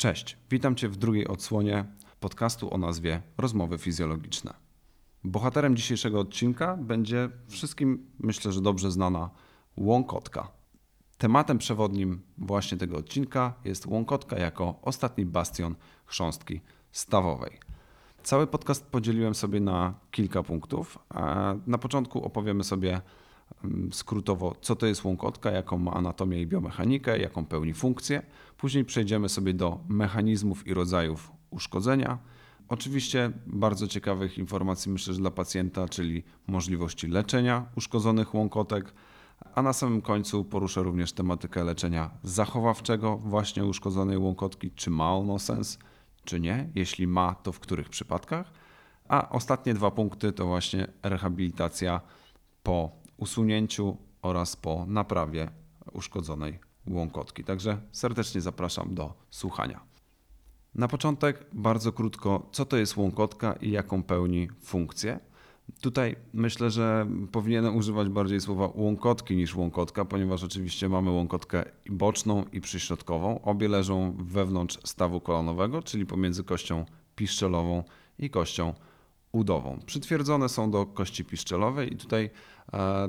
Cześć, witam Cię w drugiej odsłonie podcastu o nazwie Rozmowy Fizjologiczne. Bohaterem dzisiejszego odcinka będzie wszystkim, myślę, że dobrze znana łąkotka. Tematem przewodnim właśnie tego odcinka jest łąkotka jako ostatni bastion chrząstki stawowej. Cały podcast podzieliłem sobie na kilka punktów. Na początku opowiemy sobie skrótowo, co to jest łąkotka, jaką ma anatomię i biomechanikę, jaką pełni funkcję. Później przejdziemy sobie do mechanizmów i rodzajów uszkodzenia. Oczywiście bardzo ciekawych informacji myślę, że dla pacjenta, czyli możliwości leczenia uszkodzonych łąkotek, a na samym końcu poruszę również tematykę leczenia zachowawczego właśnie uszkodzonej łąkotki, czy ma ono sens, czy nie, jeśli ma, to w których przypadkach. A ostatnie dwa punkty to właśnie rehabilitacja po usunięciu oraz po naprawie uszkodzonej łąkotki. Także serdecznie zapraszam do słuchania. Na początek bardzo krótko, co to jest łąkotka i jaką pełni funkcję. Tutaj myślę, że powinienem używać bardziej słowa łąkotki niż łąkotka, ponieważ oczywiście mamy łąkotkę boczną i przyśrodkową. Obie leżą wewnątrz stawu kolanowego, czyli pomiędzy kością piszczelową i kością udową. Przytwierdzone są do kości piszczelowej i tutaj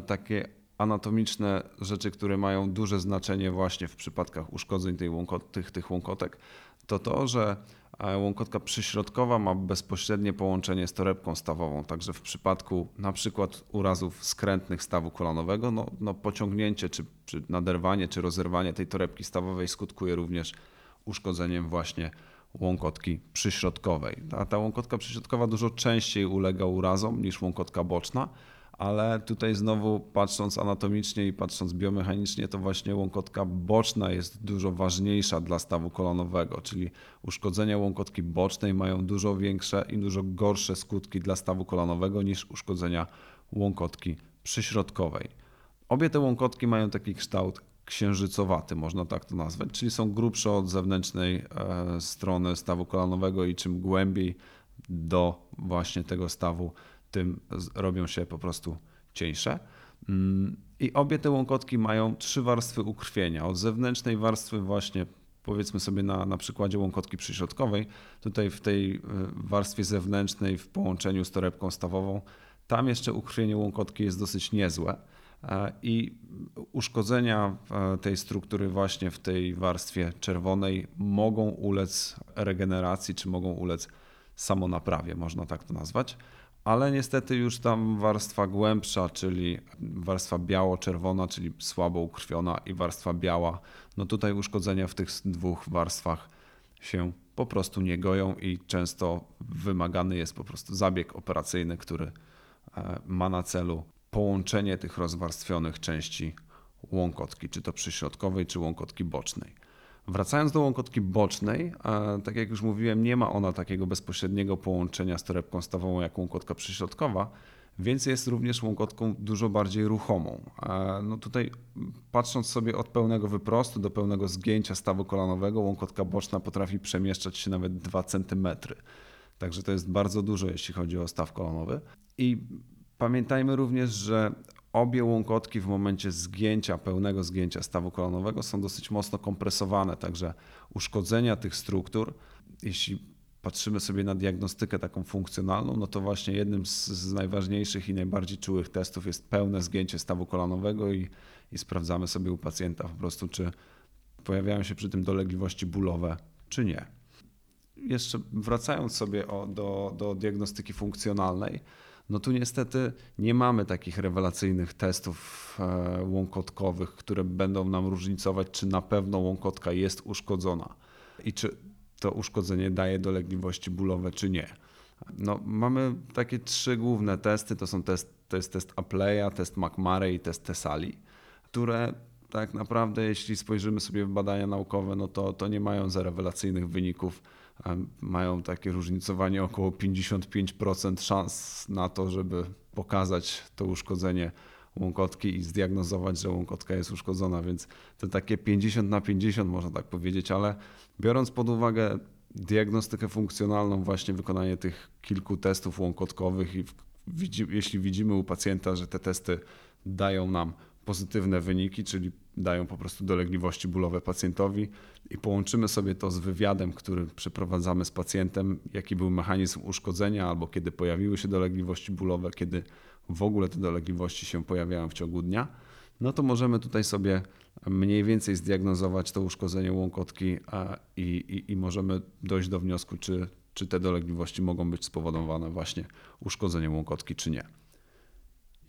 takie anatomiczne rzeczy, które mają duże znaczenie właśnie w przypadkach uszkodzeń tej tych, tych łąkotek, to to, że łąkotka przyśrodkowa ma bezpośrednie połączenie z torebką stawową, także w przypadku na przykład urazów skrętnych stawu kolanowego, no, no pociągnięcie, czy, czy naderwanie, czy rozerwanie tej torebki stawowej skutkuje również uszkodzeniem właśnie łąkotki przyśrodkowej. A ta łąkotka przyśrodkowa dużo częściej ulega urazom niż łąkotka boczna, ale tutaj znowu patrząc anatomicznie i patrząc biomechanicznie, to właśnie łąkotka boczna jest dużo ważniejsza dla stawu kolonowego, czyli uszkodzenia łąkotki bocznej mają dużo większe i dużo gorsze skutki dla stawu kolonowego niż uszkodzenia łąkotki przyśrodkowej. Obie te łąkotki mają taki kształt księżycowaty, można tak to nazwać, czyli są grubsze od zewnętrznej e, strony stawu kolanowego i czym głębiej do właśnie tego stawu tym robią się po prostu cieńsze. Mm, I obie te łąkotki mają trzy warstwy ukrwienia. Od zewnętrznej warstwy właśnie powiedzmy sobie na, na przykładzie łąkotki przyśrodkowej, tutaj w tej y, warstwie zewnętrznej w połączeniu z torebką stawową, tam jeszcze ukrwienie łąkotki jest dosyć niezłe e, i uszkodzenia e, tej struktury właśnie w tej warstwie czerwonej mogą ulec regeneracji, czy mogą ulec samonaprawie, można tak to nazwać ale niestety już tam warstwa głębsza, czyli warstwa biało-czerwona, czyli słabo ukrwiona i warstwa biała, no tutaj uszkodzenia w tych dwóch warstwach się po prostu nie goją i często wymagany jest po prostu zabieg operacyjny, który e, ma na celu połączenie tych rozwarstwionych części łąkotki, czy to przyśrodkowej, czy łąkotki bocznej. Wracając do łąkotki bocznej, tak jak już mówiłem, nie ma ona takiego bezpośredniego połączenia z torebką stawową jak łąkotka przyśrodkowa, więc jest również łąkotką dużo bardziej ruchomą. No tutaj patrząc sobie od pełnego wyprostu do pełnego zgięcia stawu kolanowego, łąkotka boczna potrafi przemieszczać się nawet 2 cm. Także to jest bardzo dużo, jeśli chodzi o staw kolanowy. I pamiętajmy również, że obie łąkotki w momencie zgięcia, pełnego zgięcia stawu kolanowego są dosyć mocno kompresowane, także uszkodzenia tych struktur, jeśli patrzymy sobie na diagnostykę taką funkcjonalną, no to właśnie jednym z, z najważniejszych i najbardziej czułych testów jest pełne zgięcie stawu kolanowego i, i sprawdzamy sobie u pacjenta po prostu, czy pojawiają się przy tym dolegliwości bólowe, czy nie. Jeszcze wracając sobie o, do, do diagnostyki funkcjonalnej, no tu niestety nie mamy takich rewelacyjnych testów e, łąkotkowych, które będą nam różnicować, czy na pewno łąkotka jest uszkodzona i czy to uszkodzenie daje dolegliwości bólowe, czy nie. No, mamy takie trzy główne testy. To są test, to jest test Apleya, test McMurray i test Tesali, które tak naprawdę, jeśli spojrzymy sobie w badania naukowe, no to, to nie mają za rewelacyjnych wyników mają takie różnicowanie około 55% szans na to, żeby pokazać to uszkodzenie łąkotki i zdiagnozować, że łąkotka jest uszkodzona, więc to takie 50 na 50 można tak powiedzieć, ale biorąc pod uwagę diagnostykę funkcjonalną, właśnie wykonanie tych kilku testów łąkotkowych i jeśli widzimy u pacjenta, że te testy dają nam pozytywne wyniki, czyli dają po prostu dolegliwości bólowe pacjentowi i połączymy sobie to z wywiadem, który przeprowadzamy z pacjentem, jaki był mechanizm uszkodzenia albo kiedy pojawiły się dolegliwości bólowe, kiedy w ogóle te dolegliwości się pojawiają w ciągu dnia, no to możemy tutaj sobie mniej więcej zdiagnozować to uszkodzenie łąkotki i, i, i możemy dojść do wniosku, czy, czy te dolegliwości mogą być spowodowane właśnie uszkodzeniem łąkotki, czy nie.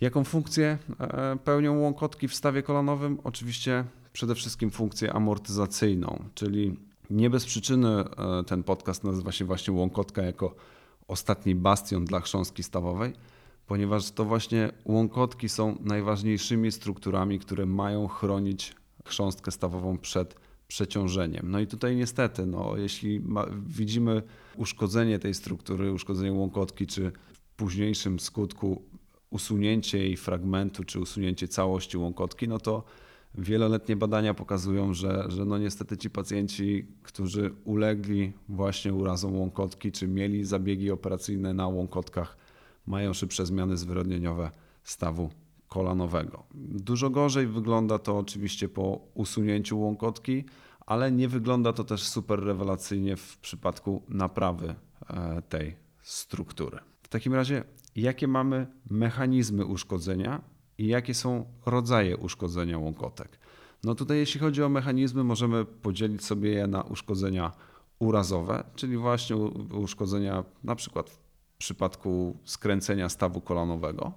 Jaką funkcję e, pełnią łąkotki w stawie kolanowym? Oczywiście przede wszystkim funkcję amortyzacyjną, czyli nie bez przyczyny e, ten podcast nazywa się właśnie łąkotka jako ostatni bastion dla chrząstki stawowej, ponieważ to właśnie łąkotki są najważniejszymi strukturami, które mają chronić chrząstkę stawową przed przeciążeniem. No i tutaj niestety, no, jeśli ma, widzimy uszkodzenie tej struktury, uszkodzenie łąkotki, czy w późniejszym skutku usunięcie jej fragmentu, czy usunięcie całości łąkotki, no to wieloletnie badania pokazują, że, że no niestety ci pacjenci, którzy ulegli właśnie urazom łąkotki, czy mieli zabiegi operacyjne na łąkotkach, mają szybsze zmiany zwyrodnieniowe stawu kolanowego. Dużo gorzej wygląda to oczywiście po usunięciu łąkotki, ale nie wygląda to też super rewelacyjnie w przypadku naprawy e, tej struktury. W takim razie, jakie mamy mechanizmy uszkodzenia i jakie są rodzaje uszkodzenia łąkotek? No tutaj, jeśli chodzi o mechanizmy, możemy podzielić sobie je na uszkodzenia urazowe, czyli właśnie uszkodzenia na przykład w przypadku skręcenia stawu kolanowego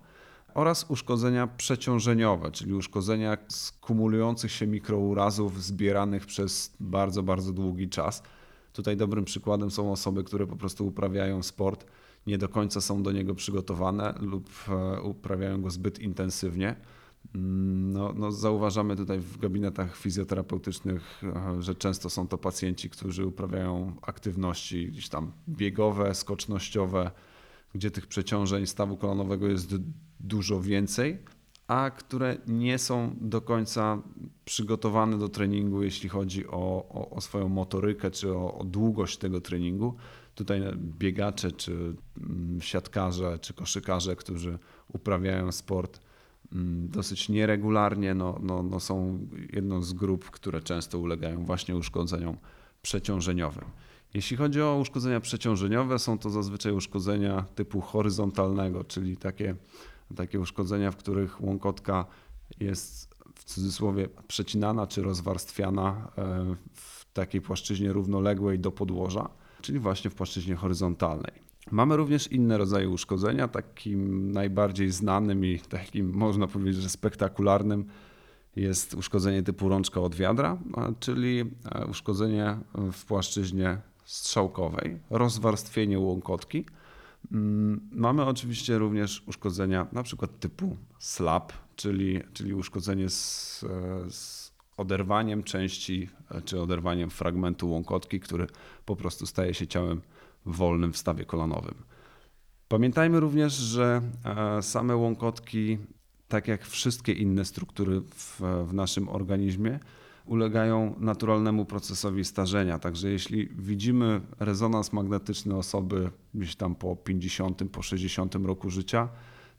oraz uszkodzenia przeciążeniowe, czyli uszkodzenia z kumulujących się mikrourazów zbieranych przez bardzo, bardzo długi czas. Tutaj dobrym przykładem są osoby, które po prostu uprawiają sport, nie do końca są do niego przygotowane lub e, uprawiają go zbyt intensywnie. Mm, no, no zauważamy tutaj w gabinetach fizjoterapeutycznych, e, że często są to pacjenci, którzy uprawiają aktywności gdzieś tam biegowe, skocznościowe, gdzie tych przeciążeń stawu kolanowego jest dużo więcej, a które nie są do końca przygotowane do treningu, jeśli chodzi o, o, o swoją motorykę czy o, o, długość tego treningu. Tutaj biegacze, czy mm, siatkarze, czy koszykarze, którzy uprawiają sport mm, dosyć nieregularnie, no, no, no są jedną z grup, które często ulegają właśnie uszkodzeniom przeciążeniowym. Jeśli chodzi o uszkodzenia przeciążeniowe, są to zazwyczaj uszkodzenia typu horyzontalnego, czyli takie, takie uszkodzenia, w których łąkotka jest w cudzysłowie przecinana czy rozwarstwiana e, w takiej płaszczyźnie równoległej do podłoża, czyli właśnie w płaszczyźnie horyzontalnej. Mamy również inne rodzaje uszkodzenia. Takim najbardziej znanym i takim można powiedzieć, że spektakularnym jest uszkodzenie typu rączka od wiadra, czyli e, uszkodzenie w płaszczyźnie strzałkowej, rozwarstwienie łąkotki. Mm, mamy oczywiście również uszkodzenia na przykład typu slap, czyli, czyli uszkodzenie z, z oderwaniem części czy oderwaniem fragmentu łąkotki, który po prostu staje się ciałem wolnym w stawie kolanowym. Pamiętajmy również, że e, same łąkotki, tak jak wszystkie inne struktury w, w naszym organizmie, ulegają naturalnemu procesowi starzenia. Także jeśli widzimy rezonans magnetyczny osoby gdzieś tam po 50, po 60 roku życia,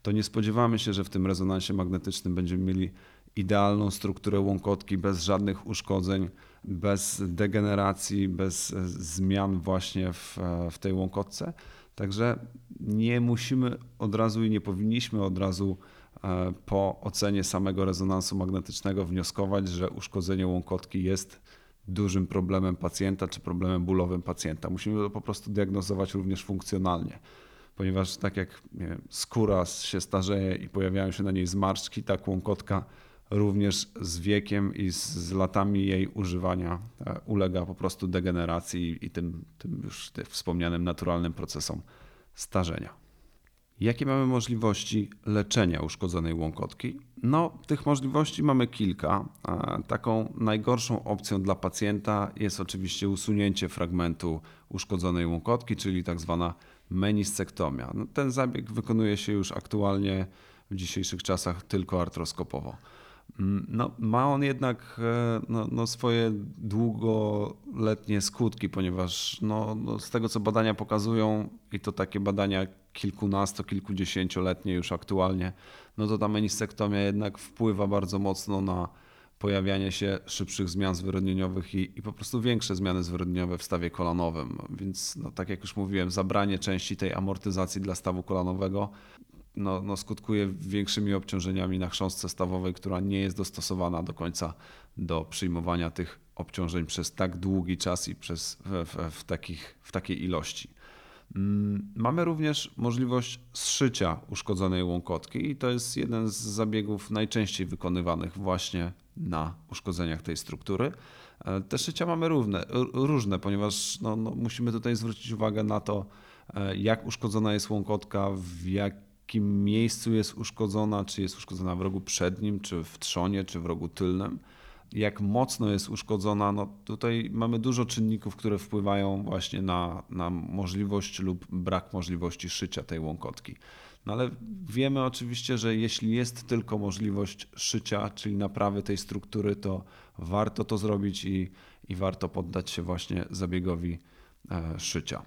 to nie spodziewamy się, że w tym rezonansie magnetycznym będziemy mieli idealną strukturę łąkotki bez żadnych uszkodzeń, bez degeneracji, bez zmian właśnie w, w tej łąkotce. Także nie musimy od razu i nie powinniśmy od razu E, po ocenie samego rezonansu magnetycznego wnioskować, że uszkodzenie łąkotki jest dużym problemem pacjenta czy problemem bólowym pacjenta. Musimy to po prostu diagnozować również funkcjonalnie, ponieważ tak jak wiem, skóra się starzeje i pojawiają się na niej zmarszczki, tak łąkotka również z wiekiem i z, latami jej używania e, ulega po prostu degeneracji i tym, tym już tym wspomnianym naturalnym procesom starzenia. Jakie mamy możliwości leczenia uszkodzonej łąkotki? No, tych możliwości mamy kilka. Taką najgorszą opcją dla pacjenta jest oczywiście usunięcie fragmentu uszkodzonej łąkotki, czyli tak zwana meniscektomia. No, ten zabieg wykonuje się już aktualnie w dzisiejszych czasach tylko artroskopowo. Mm, no, ma on jednak e, no, no swoje długoletnie skutki, ponieważ no, no z tego co badania pokazują, i to takie badania kilkunasto, kilkudziesięcioletnie już aktualnie, no to ta menisektomia jednak wpływa bardzo mocno na pojawianie się szybszych zmian zwyrodnieniowych i, i po prostu większe zmiany zwyrodnieniowe w stawie kolanowym. Więc no, tak jak już mówiłem, zabranie części tej amortyzacji dla stawu kolanowego no, no skutkuje większymi obciążeniami na chrząstce stawowej, która nie jest dostosowana do końca do przyjmowania tych obciążeń przez tak długi czas i przez, w, w, w, takich, w takiej ilości. Mm, mamy również możliwość zszycia uszkodzonej łąkotki i to jest jeden z zabiegów najczęściej wykonywanych właśnie na uszkodzeniach tej struktury. E, te szycia mamy równe, różne, ponieważ no, no, musimy tutaj zwrócić uwagę na to, e, jak uszkodzona jest łąkotka, w jakim miejscu jest uszkodzona, czy jest uszkodzona w rogu przednim, czy w trzonie, czy w rogu tylnym. Jak mocno jest uszkodzona, no tutaj mamy dużo czynników, które wpływają właśnie na, na możliwość lub brak możliwości szycia tej łąkotki. No ale wiemy oczywiście, że jeśli jest tylko możliwość szycia, czyli naprawy tej struktury, to warto to zrobić i, i warto poddać się właśnie zabiegowi e, szycia.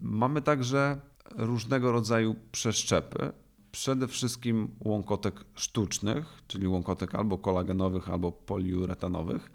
Mamy także różnego rodzaju przeszczepy. Przede wszystkim łąkotek sztucznych, czyli łąkotek albo kolagenowych, albo poliuretanowych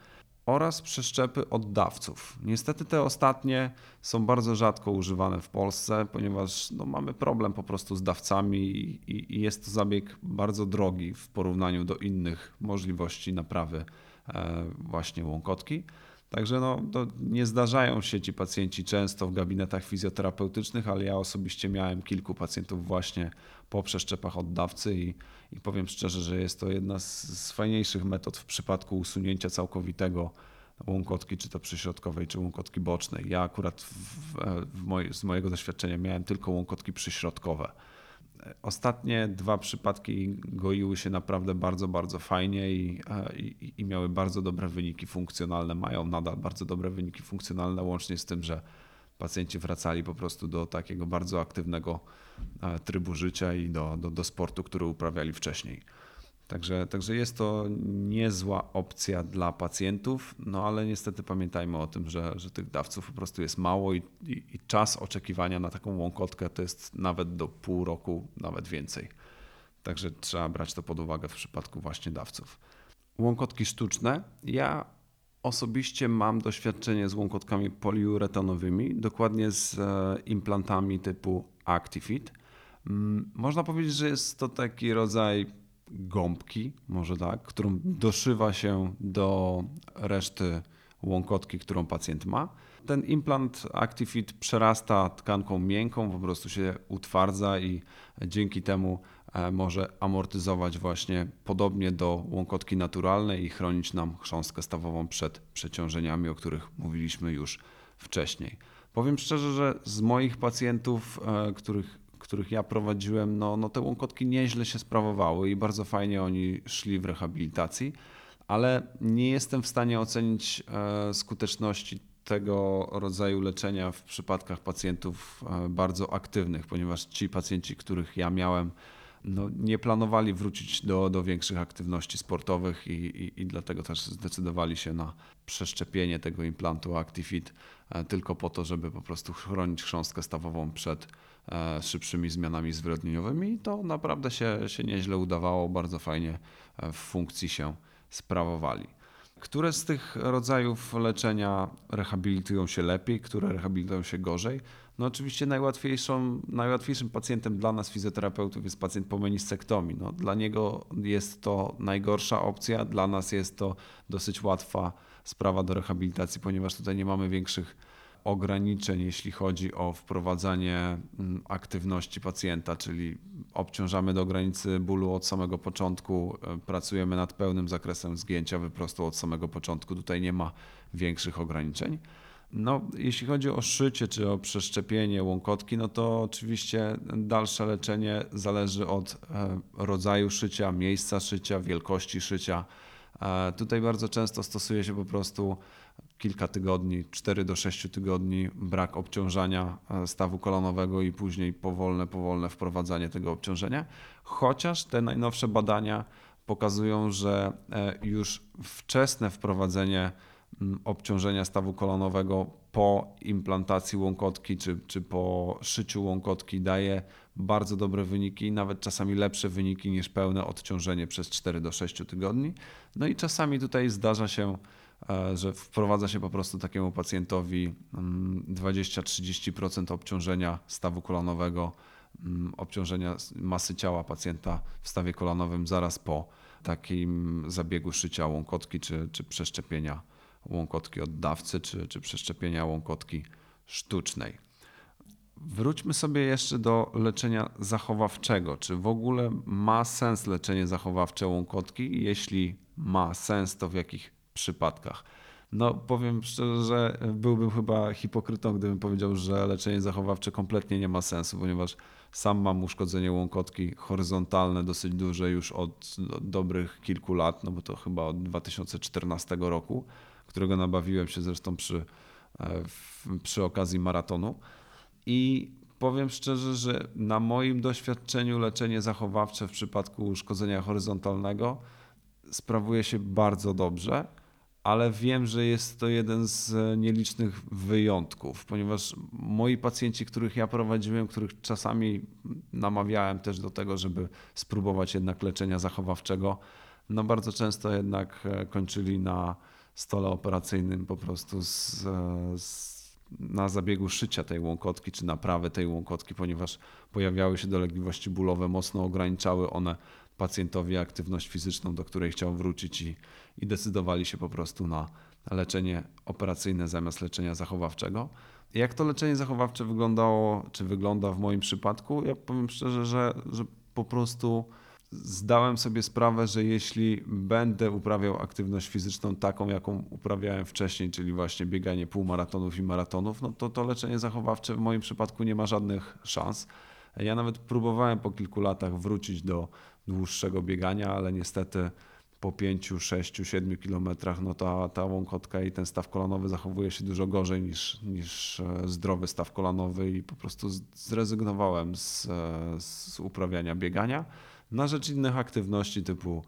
oraz przeszczepy oddawców. Niestety te ostatnie są bardzo rzadko używane w Polsce, ponieważ no, mamy problem po prostu z dawcami i, i, jest to zabieg bardzo drogi w porównaniu do innych możliwości naprawy e, właśnie łąkotki. Także no, nie zdarzają się ci pacjenci często w gabinetach fizjoterapeutycznych, ale ja osobiście miałem kilku pacjentów właśnie po przeszczepach oddawcy i, i powiem szczerze, że jest to jedna z, fajniejszych metod w przypadku usunięcia całkowitego łąkotki, czy to przyśrodkowej, czy łąkotki bocznej. Ja akurat w, w z mojego doświadczenia miałem tylko łąkotki przyśrodkowe. Ostatnie dwa przypadki goiły się naprawdę bardzo, bardzo fajnie i, i, i, miały bardzo dobre wyniki funkcjonalne. Mają nadal bardzo dobre wyniki funkcjonalne, łącznie z tym, że pacjenci wracali po prostu do takiego bardzo aktywnego e, trybu życia i do, do, do sportu, który uprawiali wcześniej. Także, także jest to niezła opcja dla pacjentów, no ale niestety pamiętajmy o tym, że, że tych dawców po prostu jest mało i, i, i czas oczekiwania na taką łąkotkę to jest nawet do pół roku, nawet więcej. Także trzeba brać to pod uwagę w przypadku właśnie dawców. Łąkotki sztuczne. Ja osobiście mam doświadczenie z łąkotkami poliuretanowymi, dokładnie z e, implantami typu Actifit. Mm, można powiedzieć, że jest to taki rodzaj gąbki, może tak, którą doszywa się do reszty łąkotki, którą pacjent ma. Ten implant Actifit przerasta tkanką miękką, po prostu się utwardza i dzięki temu e, może amortyzować właśnie podobnie do łąkotki naturalnej i chronić nam chrząstkę stawową przed przeciążeniami, o których mówiliśmy już wcześniej. Powiem szczerze, że z moich pacjentów, e, których których ja prowadziłem, no, no te łąkotki nieźle się sprawowały i bardzo fajnie oni szli w rehabilitacji, ale nie jestem w stanie ocenić e, skuteczności tego rodzaju leczenia w przypadkach pacjentów e, bardzo aktywnych, ponieważ ci pacjenci, których ja miałem, no, nie planowali wrócić do, do większych aktywności sportowych i, i, i dlatego też zdecydowali się na przeszczepienie tego implantu ActiFit e, tylko po to, żeby po prostu chronić chrząstkę stawową przed E, szybszymi zmianami zwyrodnieniowymi i to naprawdę się, się nieźle udawało, bardzo fajnie w funkcji się sprawowali. Które z tych rodzajów leczenia rehabilitują się lepiej, które rehabilitują się gorzej? No oczywiście najłatwiejszym pacjentem dla nas fizjoterapeutów jest pacjent po menisektomii. No, dla niego jest to najgorsza opcja, dla nas jest to dosyć łatwa sprawa do rehabilitacji, ponieważ tutaj nie mamy większych ograniczeń, jeśli chodzi o wprowadzanie mm, aktywności pacjenta, czyli obciążamy do granicy bólu od samego początku, e, pracujemy nad pełnym zakresem zgięcia wyprostu od samego początku. Tutaj nie ma większych ograniczeń. No, jeśli chodzi o szycie czy o przeszczepienie łąkotki, no to oczywiście dalsze leczenie zależy od e, rodzaju szycia, miejsca szycia, wielkości szycia. E, tutaj bardzo często stosuje się po prostu kilka tygodni, 4 do 6 tygodni brak obciążania e, stawu kolonowego i później powolne, powolne wprowadzanie tego obciążenia. Chociaż te najnowsze badania pokazują, że już wczesne wprowadzenie obciążenia stawu kolanowego po implantacji łąkotki czy, czy po szyciu łąkotki daje bardzo dobre wyniki, nawet czasami lepsze wyniki niż pełne odciążenie przez 4 do 6 tygodni. No i czasami tutaj zdarza się, e, że wprowadza się po prostu takiemu pacjentowi 20-30% mm, obciążenia stawu kolanowego, mm, obciążenia masy ciała pacjenta w stawie kolanowym zaraz po takim zabiegu szycia łąkotki czy, czy przeszczepienia łąkotki oddawcy, czy, czy przeszczepienia łąkotki sztucznej. Wróćmy sobie jeszcze do leczenia zachowawczego. Czy w ogóle ma sens leczenie zachowawcze łąkotki? Jeśli ma sens, to w jakich przypadkach? No, powiem szczerze, że byłbym chyba hipokrytą, gdybym powiedział, że leczenie zachowawcze kompletnie nie ma sensu, ponieważ sam mam uszkodzenie łąkotki horyzontalne dosyć duże już od dobrych kilku lat, no bo to chyba od 2014 roku, którego nabawiłem się zresztą przy, e, przy okazji maratonu. I powiem szczerze, że na moim doświadczeniu leczenie zachowawcze w przypadku uszkodzenia horyzontalnego sprawuje się bardzo dobrze, ale wiem, że jest to jeden z nielicznych wyjątków, ponieważ moi pacjenci, których ja prowadziłem, których czasami namawiałem też do tego, żeby spróbować jednak leczenia zachowawczego, no bardzo często jednak e, kończyli na stole operacyjnym po prostu z, e, z na zabiegu szycia tej łąkotki czy naprawy tej łąkotki, ponieważ pojawiały się dolegliwości bólowe, mocno ograniczały one pacjentowi aktywność fizyczną, do której chciał wrócić i, i decydowali się po prostu na leczenie operacyjne zamiast leczenia zachowawczego. Jak to leczenie zachowawcze wyglądało, czy wygląda w moim przypadku? Ja powiem szczerze, że, że po prostu zdałem sobie sprawę, że jeśli będę uprawiał aktywność fizyczną taką, jaką uprawiałem wcześniej, czyli właśnie bieganie półmaratonów i maratonów, no to to leczenie zachowawcze w moim przypadku nie ma żadnych szans. Ja nawet próbowałem po kilku latach wrócić do dłuższego biegania, ale niestety po 5, 6, 7 kilometrach no ta, ta łąkotka i ten staw kolanowy zachowuje się dużo gorzej niż, niż e, zdrowy staw kolanowy i po prostu zrezygnowałem z, e, z uprawiania biegania na rzecz innych aktywności typu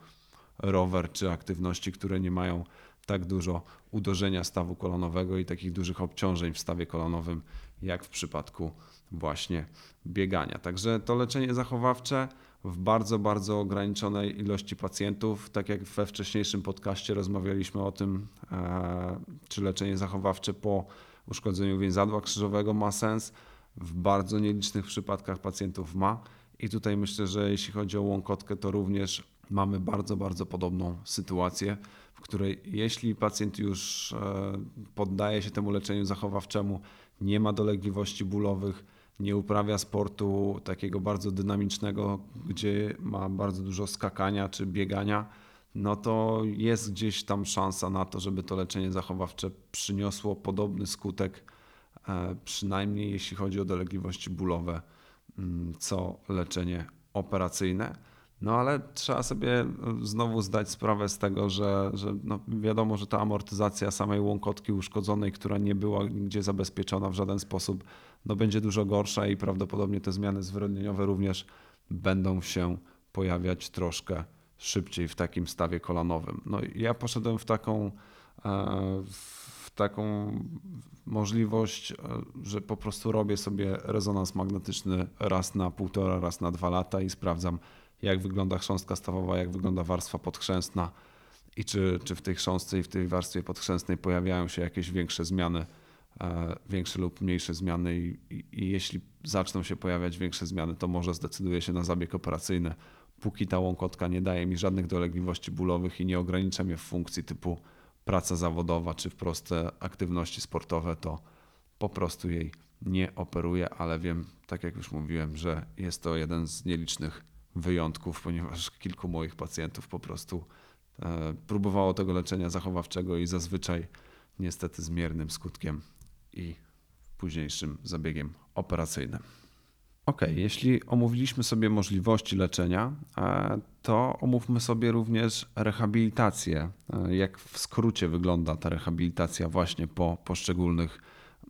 rower czy aktywności, które nie mają tak dużo uderzenia stawu kolonowego i takich dużych obciążeń w stawie kolonowym, jak w przypadku właśnie biegania. Także to leczenie zachowawcze w bardzo, bardzo ograniczonej ilości pacjentów. Tak jak we wcześniejszym podcaście rozmawialiśmy o tym, e, czy leczenie zachowawcze po uszkodzeniu więzadła krzyżowego ma sens. W bardzo nielicznych przypadkach pacjentów ma. I tutaj myślę, że jeśli chodzi o łąkotkę, to również mamy bardzo, bardzo podobną sytuację, w której jeśli pacjent już e, poddaje się temu leczeniu zachowawczemu, nie ma dolegliwości bólowych, nie uprawia sportu takiego bardzo dynamicznego, gdzie ma bardzo dużo skakania czy biegania, no to jest gdzieś tam szansa na to, żeby to leczenie zachowawcze przyniosło podobny skutek, e, przynajmniej jeśli chodzi o dolegliwości bólowe Mm, co leczenie operacyjne. No ale trzeba sobie znowu zdać sprawę z tego, że, że no wiadomo, że ta amortyzacja samej łąkotki uszkodzonej, która nie była nigdzie zabezpieczona w żaden sposób, no będzie dużo gorsza i prawdopodobnie te zmiany zwyrodnieniowe również będą się pojawiać troszkę szybciej w takim stawie kolanowym. No ja poszedłem w taką, e, w taką możliwość, e, że po prostu robię sobie rezonans magnetyczny raz na półtora, raz na dwa lata i sprawdzam, jak wygląda chrząstka stawowa, jak wygląda warstwa podchrzęstna i czy, czy w tej chrząstce i w tej warstwie podchrzęstnej pojawiają się jakieś większe zmiany, e, większe lub mniejsze zmiany i, i, i jeśli zaczną się pojawiać większe zmiany, to może zdecyduję się na zabieg operacyjny, póki ta łąkotka nie daje mi żadnych dolegliwości bólowych i nie ogranicza mnie w funkcji typu praca zawodowa czy wprost aktywności sportowe, to po prostu jej nie operuję, ale wiem, tak jak już mówiłem, że jest to jeden z nielicznych wyjątków, ponieważ kilku moich pacjentów po prostu e, próbowało tego leczenia zachowawczego i zazwyczaj niestety z miernym skutkiem i późniejszym zabiegiem operacyjnym. Ok, jeśli omówiliśmy sobie możliwości leczenia, e, to omówmy sobie również rehabilitację. E, jak w skrócie wygląda ta rehabilitacja właśnie po poszczególnych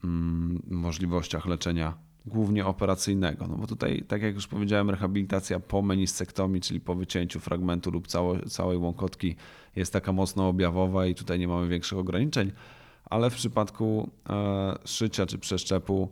mm, możliwościach leczenia głównie operacyjnego. No bo tutaj, tak jak już powiedziałem, rehabilitacja po meniscektomii, czyli po wycięciu fragmentu lub cało, całej łąkotki jest taka mocno objawowa i tutaj nie mamy większych ograniczeń, ale w przypadku e, szycia czy przeszczepu,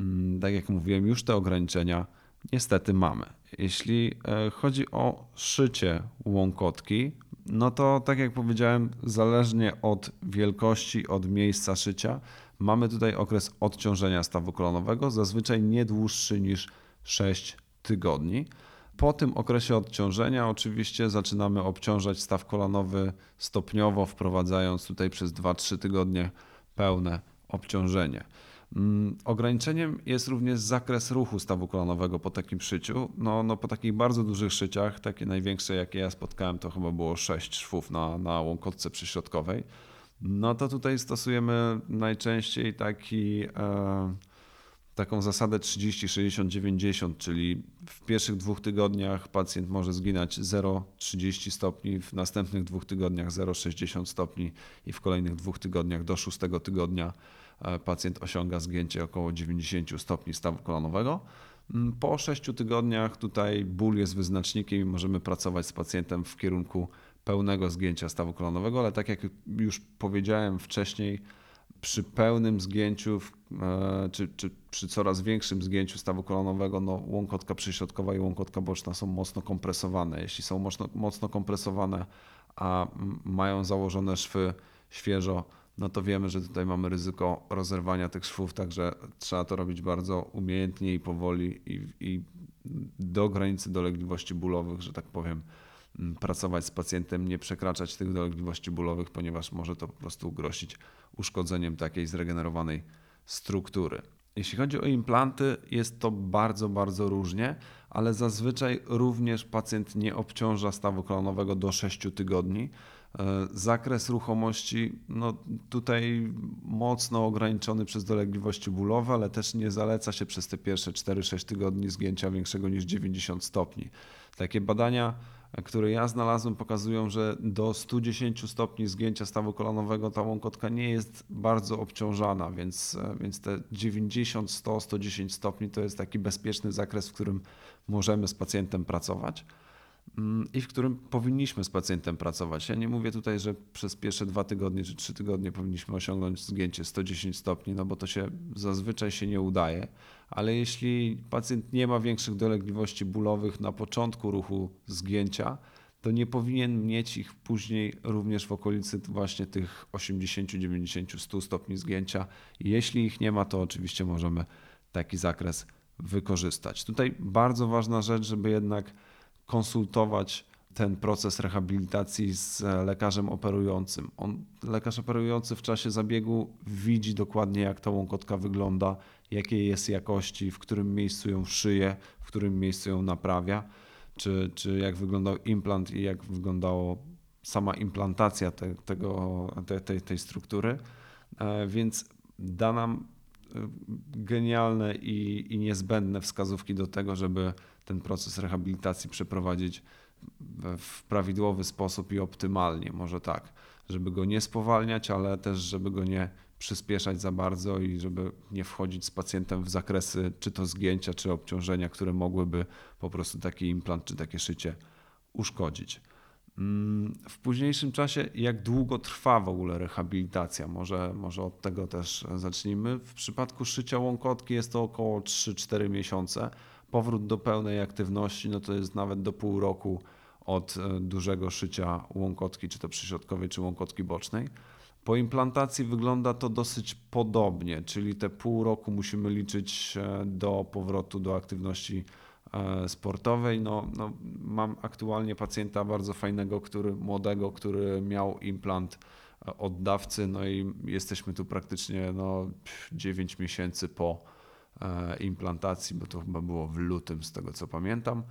mm, tak jak mówiłem, już te ograniczenia niestety mamy. Jeśli e, chodzi o szycie łąkotki, no to tak jak powiedziałem, zależnie od wielkości, od miejsca szycia, mamy tutaj okres odciążenia stawu kolanowego, zazwyczaj nie dłuższy niż 6 tygodni. Po tym okresie odciążenia oczywiście zaczynamy obciążać staw kolanowy stopniowo, wprowadzając tutaj przez 2-3 tygodnie pełne obciążenie. Mm, ograniczeniem jest również zakres ruchu stawu kolanowego po takim szyciu. No, no po takich bardzo dużych szyciach, takie największe jakie ja spotkałem to chyba było 6 szwów na, na łąkotce przyśrodkowej. No to tutaj stosujemy najczęściej taki, e, taką zasadę 30, 60, 90, czyli w pierwszych dwóch tygodniach pacjent może zginać 0,30 stopni, w następnych dwóch tygodniach 0,60 stopni i w kolejnych dwóch tygodniach do szóstego tygodnia e, pacjent osiąga zgięcie około 90 stopni stawu kolanowego. Mm, po 6 tygodniach tutaj ból jest wyznacznikiem i możemy pracować z pacjentem w kierunku pełnego zgięcia stawu kolanowego, ale tak jak już powiedziałem wcześniej, przy pełnym zgięciu, e, czy, czy przy coraz większym zgięciu stawu kolanowego, no, łąkotka przyśrodkowa i łąkotka boczna są mocno kompresowane. Jeśli są mocno, mocno kompresowane, a mają założone szwy świeżo, no to wiemy, że tutaj mamy ryzyko rozerwania tych szwów, także trzeba to robić bardzo umiejętnie i powoli i, i do granicy dolegliwości bólowych, że tak powiem pracować z pacjentem, nie przekraczać tych dolegliwości bólowych, ponieważ może to po prostu grozić uszkodzeniem takiej zregenerowanej struktury. Jeśli chodzi o implanty, jest to bardzo, bardzo różnie, ale zazwyczaj również pacjent nie obciąża stawu kolonowego do 6 tygodni. E, zakres ruchomości, no tutaj mocno ograniczony przez dolegliwości bólowe, ale też nie zaleca się przez te pierwsze 4-6 tygodni zgięcia większego niż 90 stopni. Takie badania które ja znalazłem, pokazują, że do 110 stopni zgięcia stawu kolanowego ta łąkotka nie jest bardzo obciążana, więc, więc te 90, 100, 110 stopni to jest taki bezpieczny zakres, w którym możemy z pacjentem pracować. I w którym powinniśmy z pacjentem pracować. Ja nie mówię tutaj, że przez pierwsze dwa tygodnie czy trzy tygodnie powinniśmy osiągnąć zgięcie 110 stopni, no bo to się zazwyczaj się nie udaje, ale jeśli pacjent nie ma większych dolegliwości bólowych na początku ruchu zgięcia, to nie powinien mieć ich później również w okolicy właśnie tych 80, 90, 100 stopni zgięcia. Jeśli ich nie ma, to oczywiście możemy taki zakres wykorzystać. Tutaj bardzo ważna rzecz, żeby jednak konsultować ten proces rehabilitacji z lekarzem operującym. On, lekarz operujący w czasie zabiegu widzi dokładnie, jak ta łąkotka wygląda, jakiej jest jakości, w którym miejscu ją szyje, w którym miejscu ją naprawia, czy, czy jak wyglądał implant i jak wyglądała sama implantacja te, tego, te, tej, tej struktury. E, więc da nam e, genialne i, i niezbędne wskazówki do tego, żeby ten proces rehabilitacji przeprowadzić w prawidłowy sposób i optymalnie, może tak, żeby go nie spowalniać, ale też żeby go nie przyspieszać za bardzo i żeby nie wchodzić z pacjentem w zakresy czy to zgięcia, czy obciążenia, które mogłyby po prostu taki implant czy takie szycie uszkodzić. Mm, w późniejszym czasie, jak długo trwa w ogóle rehabilitacja? Może, może od tego też zacznijmy. W przypadku szycia łąkotki jest to około 3-4 miesiące powrót do pełnej aktywności no to jest nawet do pół roku od e, dużego szycia łąkotki, czy to przyśrodkowej, czy łąkotki bocznej. Po implantacji wygląda to dosyć podobnie, czyli te pół roku musimy liczyć e, do powrotu do aktywności e, sportowej. No, no, mam aktualnie pacjenta bardzo fajnego, który, młodego, który miał implant od dawcy, no i jesteśmy tu praktycznie no, 9 miesięcy po implantacji, bo to chyba było w lutym z tego co pamiętam.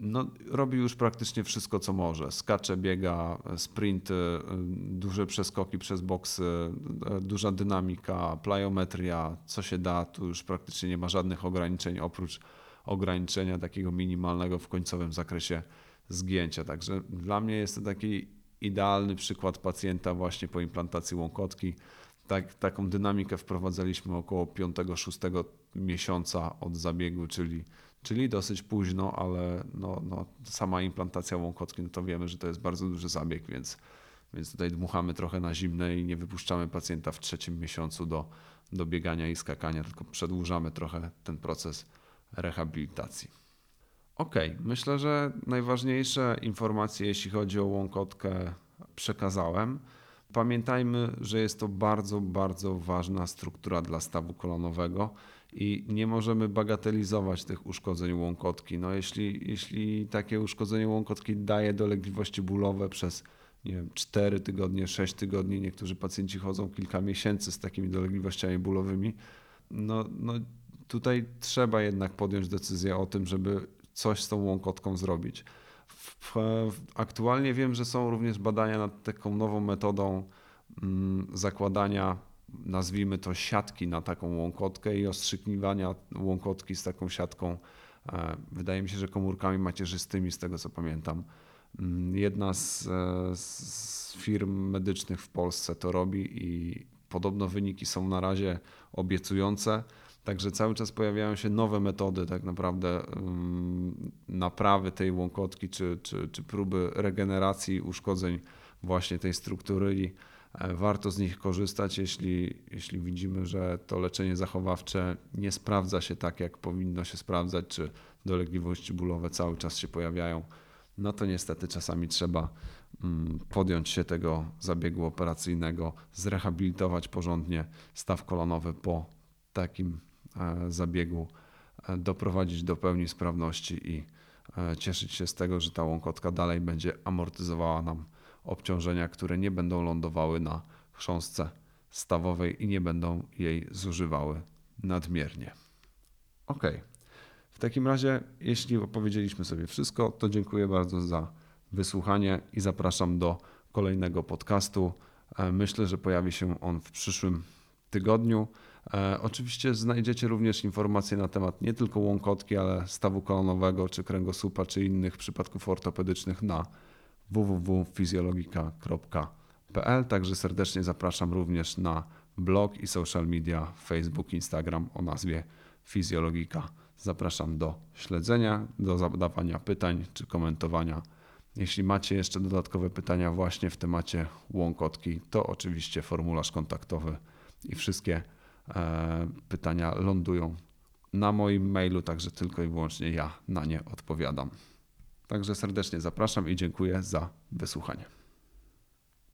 No, robi już praktycznie wszystko, co może. Skacze, biega, sprinty, e, duże przeskoki przez boksy, e, duża dynamika, plyometria, co się da. Tu już praktycznie nie ma żadnych ograniczeń oprócz ograniczenia takiego minimalnego w końcowym zakresie zgięcia. Także dla mnie jest to taki idealny przykład pacjenta właśnie po implantacji łąkotki tak, taką dynamikę wprowadzaliśmy około 5-6 miesiąca od zabiegu, czyli, czyli dosyć późno, ale no, no, sama implantacja łąkotki, no to wiemy, że to jest bardzo duży zabieg, więc, więc tutaj dmuchamy trochę na zimne i nie wypuszczamy pacjenta w trzecim miesiącu do, do biegania i skakania, tylko przedłużamy trochę ten proces rehabilitacji. Ok, myślę, że najważniejsze informacje, jeśli chodzi o łąkotkę, przekazałem. Pamiętajmy, że jest to bardzo, bardzo ważna struktura dla stawu kolanowego i nie możemy bagatelizować tych uszkodzeń łąkotki. No jeśli, jeśli takie uszkodzenie łąkotki daje dolegliwości bólowe przez nie wiem, 4 tygodnie, 6 tygodni, niektórzy pacjenci chodzą kilka miesięcy z takimi dolegliwościami bólowymi, no, no tutaj trzeba jednak podjąć decyzję o tym, żeby coś z tą łąkotką zrobić. Aktualnie wiem, że są również badania nad taką nową metodą mm, zakładania, nazwijmy to siatki na taką łąkotkę i ostrzykiwania łąkotki z taką siatką. E, wydaje mi się, że komórkami macierzystymi, z tego co pamiętam. Mm, jedna z, e, z firm medycznych w Polsce to robi i podobno wyniki są na razie obiecujące. Także cały czas pojawiają się nowe metody, tak naprawdę, naprawy tej łąkotki, czy, czy, czy próby regeneracji uszkodzeń właśnie tej struktury i warto z nich korzystać, jeśli, jeśli widzimy, że to leczenie zachowawcze nie sprawdza się tak, jak powinno się sprawdzać, czy dolegliwości bólowe cały czas się pojawiają, no to niestety czasami trzeba podjąć się tego zabiegu operacyjnego, zrehabilitować porządnie staw kolonowy po takim E, zabiegu e, doprowadzić do pełni sprawności i e, cieszyć się z tego, że ta łąkotka dalej będzie amortyzowała nam obciążenia, które nie będą lądowały na chrząstce stawowej i nie będą jej zużywały nadmiernie. Ok. W takim razie, jeśli opowiedzieliśmy sobie wszystko, to dziękuję bardzo za wysłuchanie i zapraszam do kolejnego podcastu. Myślę, że pojawi się on w przyszłym tygodniu. E, oczywiście znajdziecie również informacje na temat nie tylko łąkotki, ale stawu kolonowego, czy kręgosłupa, czy innych przypadków ortopedycznych na www.fizjologika.pl. Także serdecznie zapraszam również na blog i social media Facebook, Instagram o nazwie Fizjologika. Zapraszam do śledzenia, do zadawania pytań czy komentowania. Jeśli macie jeszcze dodatkowe pytania właśnie w temacie łąkotki, to oczywiście formularz kontaktowy i wszystkie E, pytania lądują na moim mailu, także tylko i wyłącznie ja na nie odpowiadam. Także serdecznie zapraszam i dziękuję za wysłuchanie.